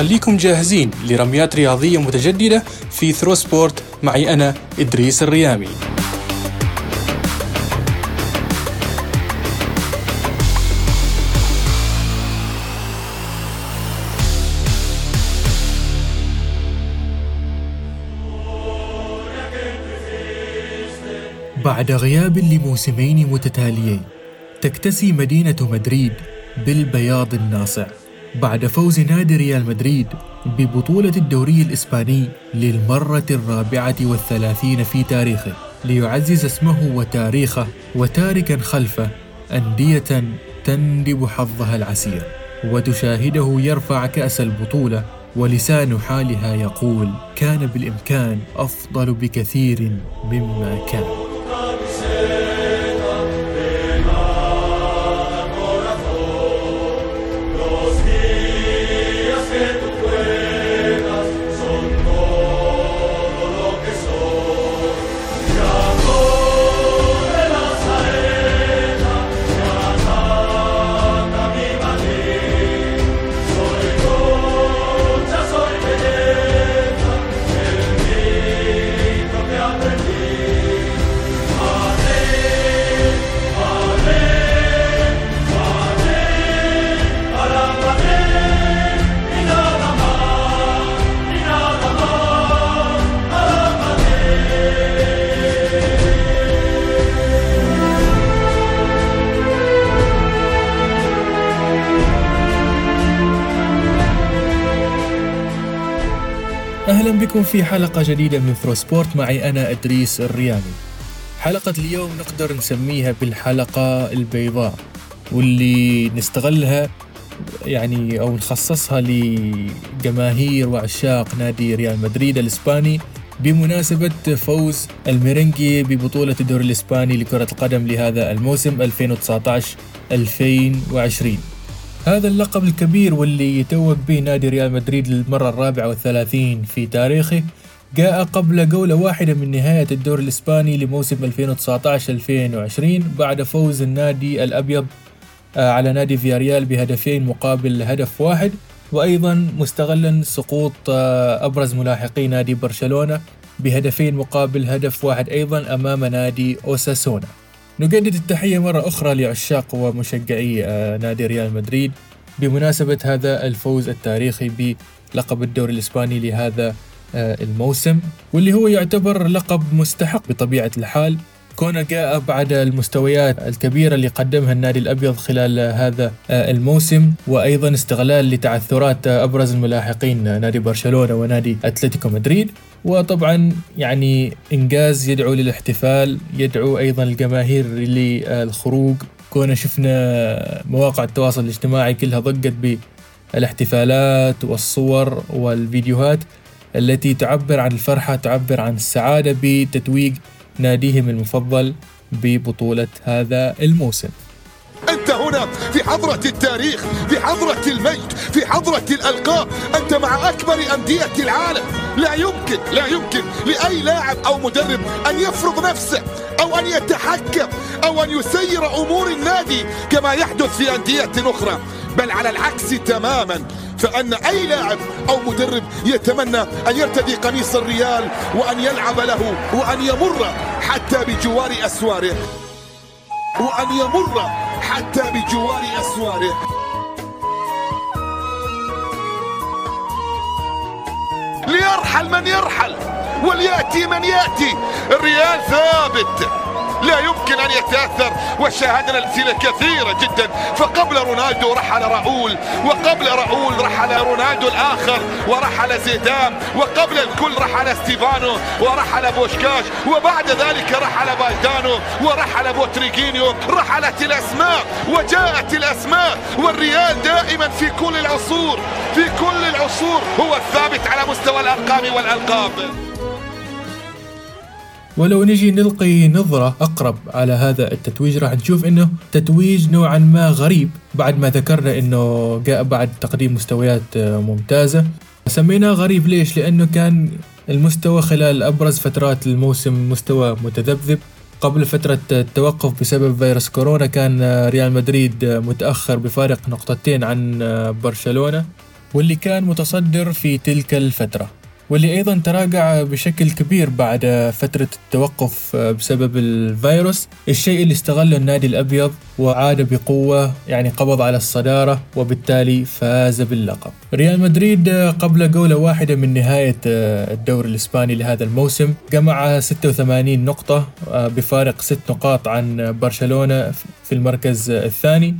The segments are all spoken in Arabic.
خليكم جاهزين لرميات رياضية متجددة في ثرو سبورت معي أنا إدريس الريامي. بعد غياب لموسمين متتاليين تكتسي مدينة مدريد بالبياض الناصع. بعد فوز نادي ريال مدريد ببطولة الدوري الإسباني للمرة الرابعة والثلاثين في تاريخه ليعزز اسمه وتاريخه وتاركا خلفه أندية تندب حظها العسير وتشاهده يرفع كأس البطولة ولسان حالها يقول كان بالإمكان أفضل بكثير مما كان. أهلا بكم في حلقة جديدة من ثرو سبورت معي أنا إدريس الريامي حلقة اليوم نقدر نسميها بالحلقة البيضاء واللي نستغلها يعني أو نخصصها لجماهير وعشاق نادي ريال مدريد الإسباني بمناسبة فوز الميرينجي ببطولة الدوري الإسباني لكرة القدم لهذا الموسم 2019-2020 هذا اللقب الكبير واللي يتوج به نادي ريال مدريد للمرة الرابعة والثلاثين في تاريخه جاء قبل جولة واحدة من نهاية الدوري الإسباني لموسم 2019-2020 بعد فوز النادي الأبيض آه، على نادي فياريال بهدفين مقابل هدف واحد وأيضا مستغلا سقوط آه، أبرز ملاحقي نادي برشلونة بهدفين مقابل هدف واحد أيضا أمام نادي أوساسونا. نجدد التحية مرة أخرى لعشاق ومشجعي آه، نادي ريال مدريد. بمناسبة هذا الفوز التاريخي بلقب الدوري الإسباني لهذا آه، الموسم واللي هو يعتبر لقب مستحق بطبيعة الحال. كونه جاء بعد المستويات الكبيرة اللي قدمها النادي الأبيض خلال هذا آه، الموسم وأيضا استغلال لتعثرات أبرز الملاحقين نادي برشلونة ونادي أتلتيكو مدريد. وطبعا يعني إنجاز يدعو للاحتفال يدعو أيضا الجماهير للخروج. كونه شفنا مواقع التواصل الاجتماعي كلها ضقت بالاحتفالات والصور والفيديوهات التي تعبر عن الفرحة تعبر عن السعادة بتتويج ناديهم المفضل ببطولة هذا الموسم. أنت هنا في حضرة التاريخ في حضرة المجد في حضرة الألقاب أنت مع أكبر أندية العالم. لا يمكن لا يمكن لأي لاعب أو مدرب أن يفرض نفسه أو أن يتحكم أو أن يسير أمور النادي كما يحدث في أندية أخرى. بل على العكس تماما. فأن أي لاعب أو مدرب يتمنى أن يرتدي قميص الريال وأن يلعب له وأن يمر حتى بجوار أسواره. وأن يمر حتى بجوار أسواره. ليرحل من يرحل وليأتي من يأتي. الريال ثابت. لا يمكن أن يتأثر وشاهدنا الأمثلة كثيرة جدا. فقبل رونالدو رحل راؤول وقبل راؤول رحل رونالدو الآخر ورحل زيدان وقبل الكل رحل ستيفانو ورحل بوشكاش وبعد ذلك رحل بالدانو ورحل بوتريجينيو رحلت الأسماء وجاءت الأسماء والريال دائما في كل العصور في كل العصور هو الثابت على مستوى الأرقام والألقاب. ولو نجي نلقي نظرة أقرب على هذا التتويج راح نشوف إنه تتويج نوعا ما غريب بعد ما ذكرنا إنه جاء بعد تقديم مستويات ممتازة. سميناه غريب ليش؟ لأنه كان المستوى خلال أبرز فترات الموسم مستوى متذبذب. قبل فترة التوقف بسبب فيروس كورونا كان ريال مدريد متأخر بفارق نقطتين عن برشلونة واللي كان متصدر في تلك الفترة. واللي أيضا تراجع بشكل كبير بعد فترة التوقف بسبب الفيروس. الشيء اللي استغله النادي الأبيض وعاد بقوة يعني قبض على الصدارة وبالتالي فاز باللقب. ريال مدريد قبل جولة واحدة من نهاية الدوري الإسباني لهذا الموسم جمع 86 نقطة بفارق 6 نقاط عن برشلونة في المركز الثاني.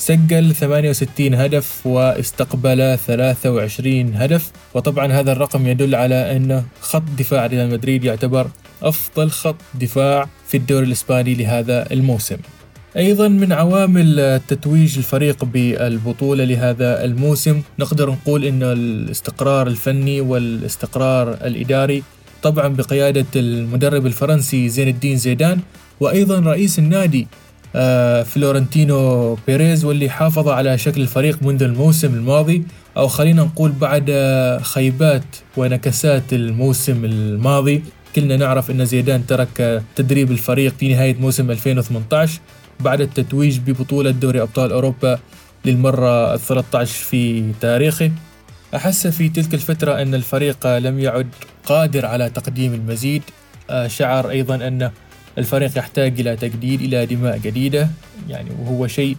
سجل 68 هدف واستقبل 23 هدف. وطبعا هذا الرقم يدل على أن خط دفاع ريال مدريد يعتبر أفضل خط دفاع في الدوري الإسباني لهذا الموسم. أيضا من عوامل تتويج الفريق بالبطولة لهذا الموسم نقدر نقول أن الاستقرار الفني والاستقرار الإداري طبعا بقيادة المدرب الفرنسي زين الدين زيدان وأيضا رئيس النادي فلورنتينو بيريز واللي حافظ على شكل الفريق منذ الموسم الماضي. أو خلينا نقول بعد خيبات ونكسات الموسم الماضي. كلنا نعرف أن زيدان ترك تدريب الفريق في نهاية موسم 2018 بعد التتويج ببطولة دوري أبطال أوروبا للمرة 13 في تاريخه. أحس في تلك الفترة أن الفريق لم يعد قادر على تقديم المزيد. آه، شعر أيضا أن الفريق يحتاج إلى تجديد إلى دماء جديدة. يعني وهو شيء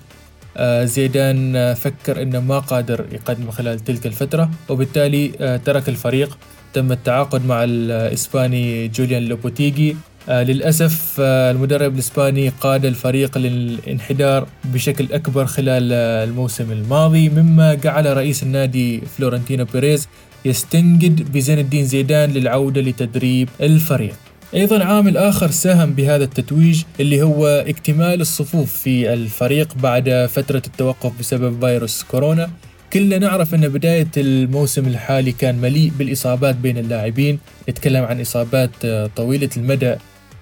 آه، زيدان آه، فكر أنه ما قادر يقدم خلال تلك الفترة. وبالتالي آه، ترك الفريق. تم التعاقد مع الإسباني جوليان لوبوتيجي. للأسف المدرب الإسباني قاد الفريق للانحدار بشكل أكبر خلال الموسم الماضي. مما جعل رئيس النادي فلورنتينو بيريز يستنجد بزين الدين زيدان للعودة لتدريب الفريق. أيضا عامل آخر ساهم بهذا التتويج اللي هو اكتمال الصفوف في الفريق بعد فترة التوقف بسبب فيروس كورونا. كلنا نعرف أن بداية الموسم الحالي كان مليء بالإصابات بين اللاعبين. نتكلم عن إصابات آه، طويلة المدى.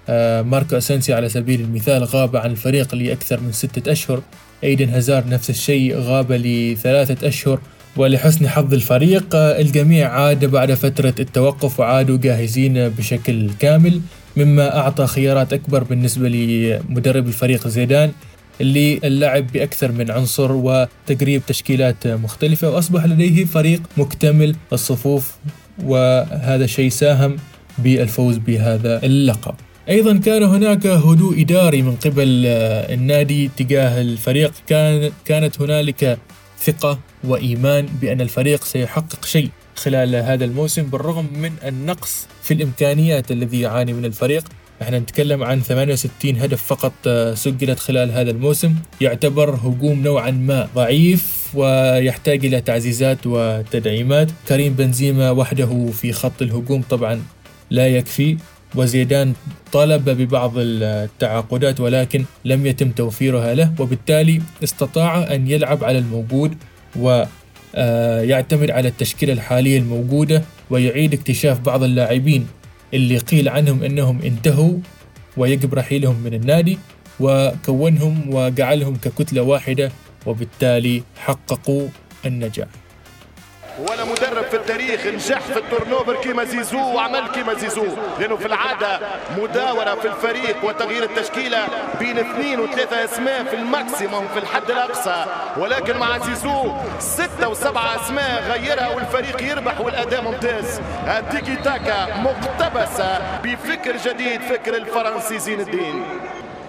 آه، ماركو أسنسي على سبيل المثال غاب عن الفريق لأكثر من ستة أشهر. أيدن هازار نفس الشيء غاب لثلاثة أشهر. ولحسن حظ الفريق الجميع عاد بعد فترة التوقف وعادوا جاهزين بشكل كامل مما أعطى خيارات أكبر بالنسبة لمدرب الفريق زيدان اللي اللعب بأكثر من عنصر وتقريب تشكيلات مختلفة وأصبح لديه فريق مكتمل الصفوف وهذا الشيء ساهم بالفوز بهذا اللقب. أيضا كان هناك هدوء إداري من قبل النادي تجاه الفريق كان كانت هنالك ثقة وإيمان بأن الفريق سيحقق شيء خلال هذا الموسم بالرغم من النقص في الإمكانيات الذي يعاني من الفريق. إحنا نتكلم عن 68 هدف فقط آه، سجلت خلال هذا الموسم. يعتبر هجوم نوعا ما ضعيف ويحتاج إلى تعزيزات وتدعيمات. كريم بنزيما وحده في خط الهجوم طبعا لا يكفي. وزيدان طالب ببعض التعاقدات ولكن لم يتم توفيرها له وبالتالي استطاع أن يلعب على الموجود ويعتمد على التشكيلة الحالية الموجودة ويعيد اكتشاف بعض اللاعبين اللي قيل عنهم أنهم انتهوا ويجب رحيلهم من النادي وكونهم وجعلهم ككتلة واحدة وبالتالي حققوا النجاح. ولا مدرب في التاريخ نجح في ال turnover كيما زيزو وعمل كيما زيزو. لأنه في العادة مداورة في الفريق وتغيير التشكيلة بين اثنين وثلاثة أسماء في ال maximum في الحد الأقصى. ولكن مع زيزو ستة وسبعة أسماء غيرها والفريق يربح والأداء ممتاز. التيكي تاكا مقتبسة بفكر جديد فكر الفرنسي زين الدين.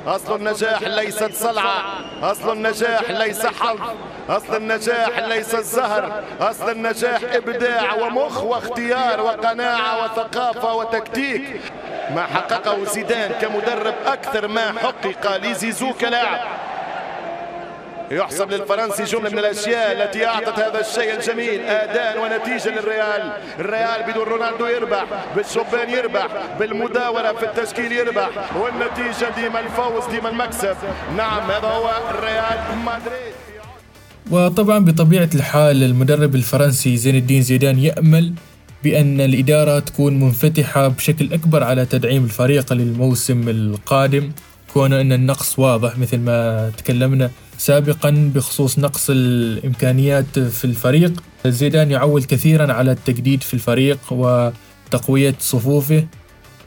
أصل النجاح ليست صلعة أصل النجاح ليس حظ. أصل النجاح ليس الزهر. أصل النجاح إبداع ومخ واختيار وقناعة وثقافة وتكتيك. ما حققه زيدان كمدرب أكثر ما حقق لزيزو كلاعب. يحسب للفرنسي جملة من الأشياء التي أعطت هذا الشيء الجميل أداء ونتيجة للريال. الريال بدون رونالدو يربح بالشوبان يربح بالمداورة في التشكيل يربح والنتيجة ديما الفوز ديما المكسب. نعم هذا هو الريال مدريد. وطبعا بطبيعة الحال المدرب الفرنسي زين الدين زيدان يأمل بأن الإدارة تكون منفتحة بشكل أكبر على تدعيم الفريق للموسم القادم. كون أن النقص واضح مثل ما تكلمنا. سابقا بخصوص نقص الإمكانيات في الفريق. زيدان يعول كثيرا على التجديد في الفريق وتقوية صفوفه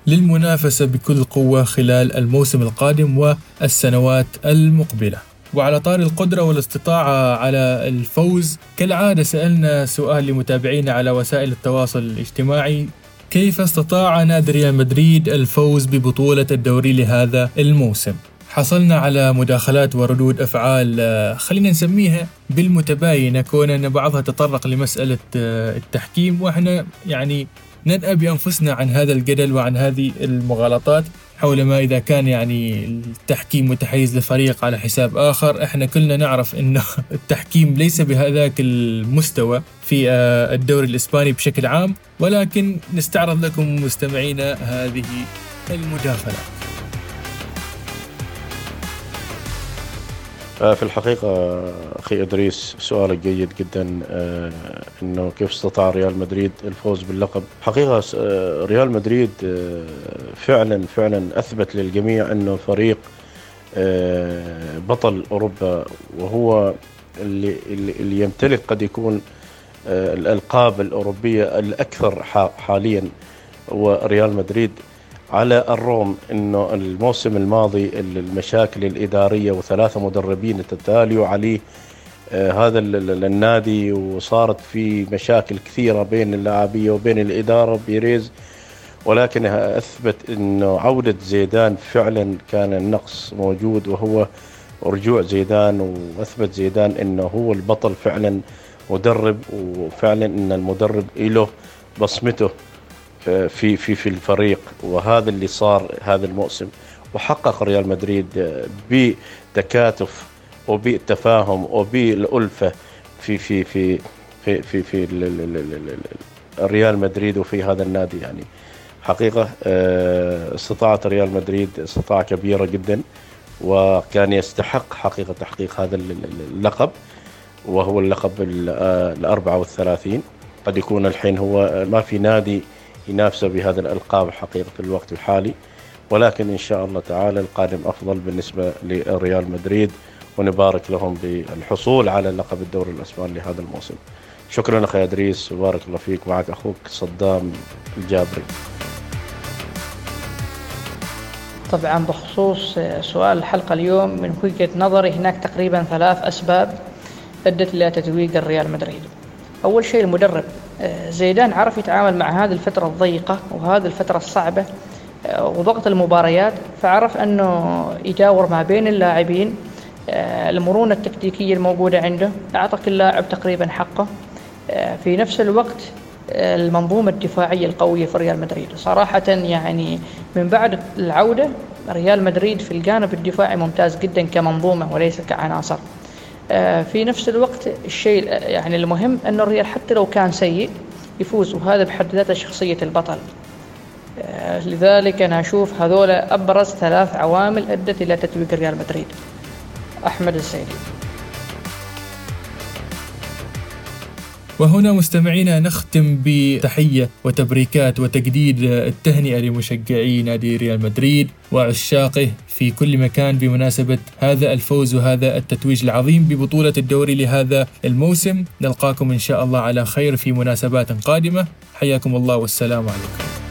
للمنافسة بكل قوة خلال الموسم القادم والسنوات المقبلة. وعلى طار القدرة والاستطاعة على الفوز كالعادة سألنا سؤال لمتابعينا على وسائل التواصل الاجتماعي كيف استطاع نادي ريال مدريد الفوز ببطولة الدوري لهذا الموسم؟ حصلنا على مداخلات وردود أفعال آه، خلينا نسميها بالمتباينة كون أن بعضها تطرق لمسألة آه، التحكيم وإحنا يعني ننأى بأنفسنا عن هذا الجدل وعن هذه المغالطات حول ما إذا كان يعني التحكيم متحيز لفريق على حساب آخر. إحنا كلنا نعرف أنه التحكيم ليس بهذاك المستوى في آه، الدوري الإسباني بشكل عام ولكن نستعرض لكم مستمعينا هذه المداخلات. في الحقيقة أخي إدريس سؤالك جيد جدا آه، أنه كيف استطاع ريال مدريد الفوز باللقب؟ حقيقة آه، ريال مدريد فعلا فعلا أثبت للجميع أنه فريق بطل أوروبا وهو اللي, اللي يمتلك قد يكون الألقاب الأوروبية الأكثر حاليا هو ريال مدريد على الروم إنه الموسم الماضي المشاكل الإدارية وثلاثة مدربين تتاليوا عليه آه هذا النادي وصارت في مشاكل كثيرة بين اللاعبية وبين الإدارة بيريز. ولكن أثبت إنه عودة زيدان فعلا كان النقص موجود وهو رجوع زيدان وأثبت زيدان إنه هو البطل فعلا مدرب وفعلا إن المدرب له بصمته. في في في الفريق. وهذا اللي صار هذا الموسم. وحقق ريال مدريد بتكاتف وبالتفاهم وبالألفة في في في في في, في ريال مدريد وفي هذا النادي يعني. حقيقة آه، استطاعت ريال مدريد استطاعة كبيرة جدا وكان يستحق حقيقة تحقيق هذا اللقب وهو اللقب ال 34 قد يكون الحين هو ما في نادي ينافسوا بهذه الألقاب حقيقة في الوقت الحالي. ولكن إن شاء الله تعالى القادم أفضل بالنسبة لريال مدريد ونبارك لهم بالحصول على لقب الدوري الأسباني لهذا الموسم. شكرا أخي أدريس وبارك الله فيك. معك أخوك صدام الجابري. طبعا بخصوص سؤال الحلقة اليوم من وجهة نظري هناك تقريبا ثلاث أسباب أدت إلى تتويج الريال مدريد. أول شيء المدرب. زيدان عرف يتعامل مع هذه الفترة الضيقة وهذه الفترة الصعبة آه، وضغط المباريات فعرف أنه يجاور ما بين اللاعبين آه، المرونة التكتيكية الموجودة عنده أعطى كل لاعب تقريبا حقه في نفس الوقت المنظومة الدفاعية القوية في ريال مدريد. صراحة يعني من بعد العودة ريال مدريد في الجانب الدفاعي ممتاز جدا كمنظومة وليس كعناصر. آه، في نفس الوقت الشيء يعني المهم أن الريال حتى لو كان سيء يفوز وهذا بحد ذاته شخصية البطل. آه، لذلك أنا أشوف هذول أبرز ثلاث عوامل أدت إلى تتويج ريال مدريد. أحمد السيدي. وهنا مستمعينا نختم بتحية وتبريكات وتجديد التهنئة لمشجعي نادي ريال مدريد وعشاقه في كل مكان بمناسبة هذا الفوز وهذا التتويج العظيم ببطولة الدوري لهذا الموسم. نلقاكم إن شاء الله على خير في مناسبات قادمة. حياكم الله والسلام عليكم.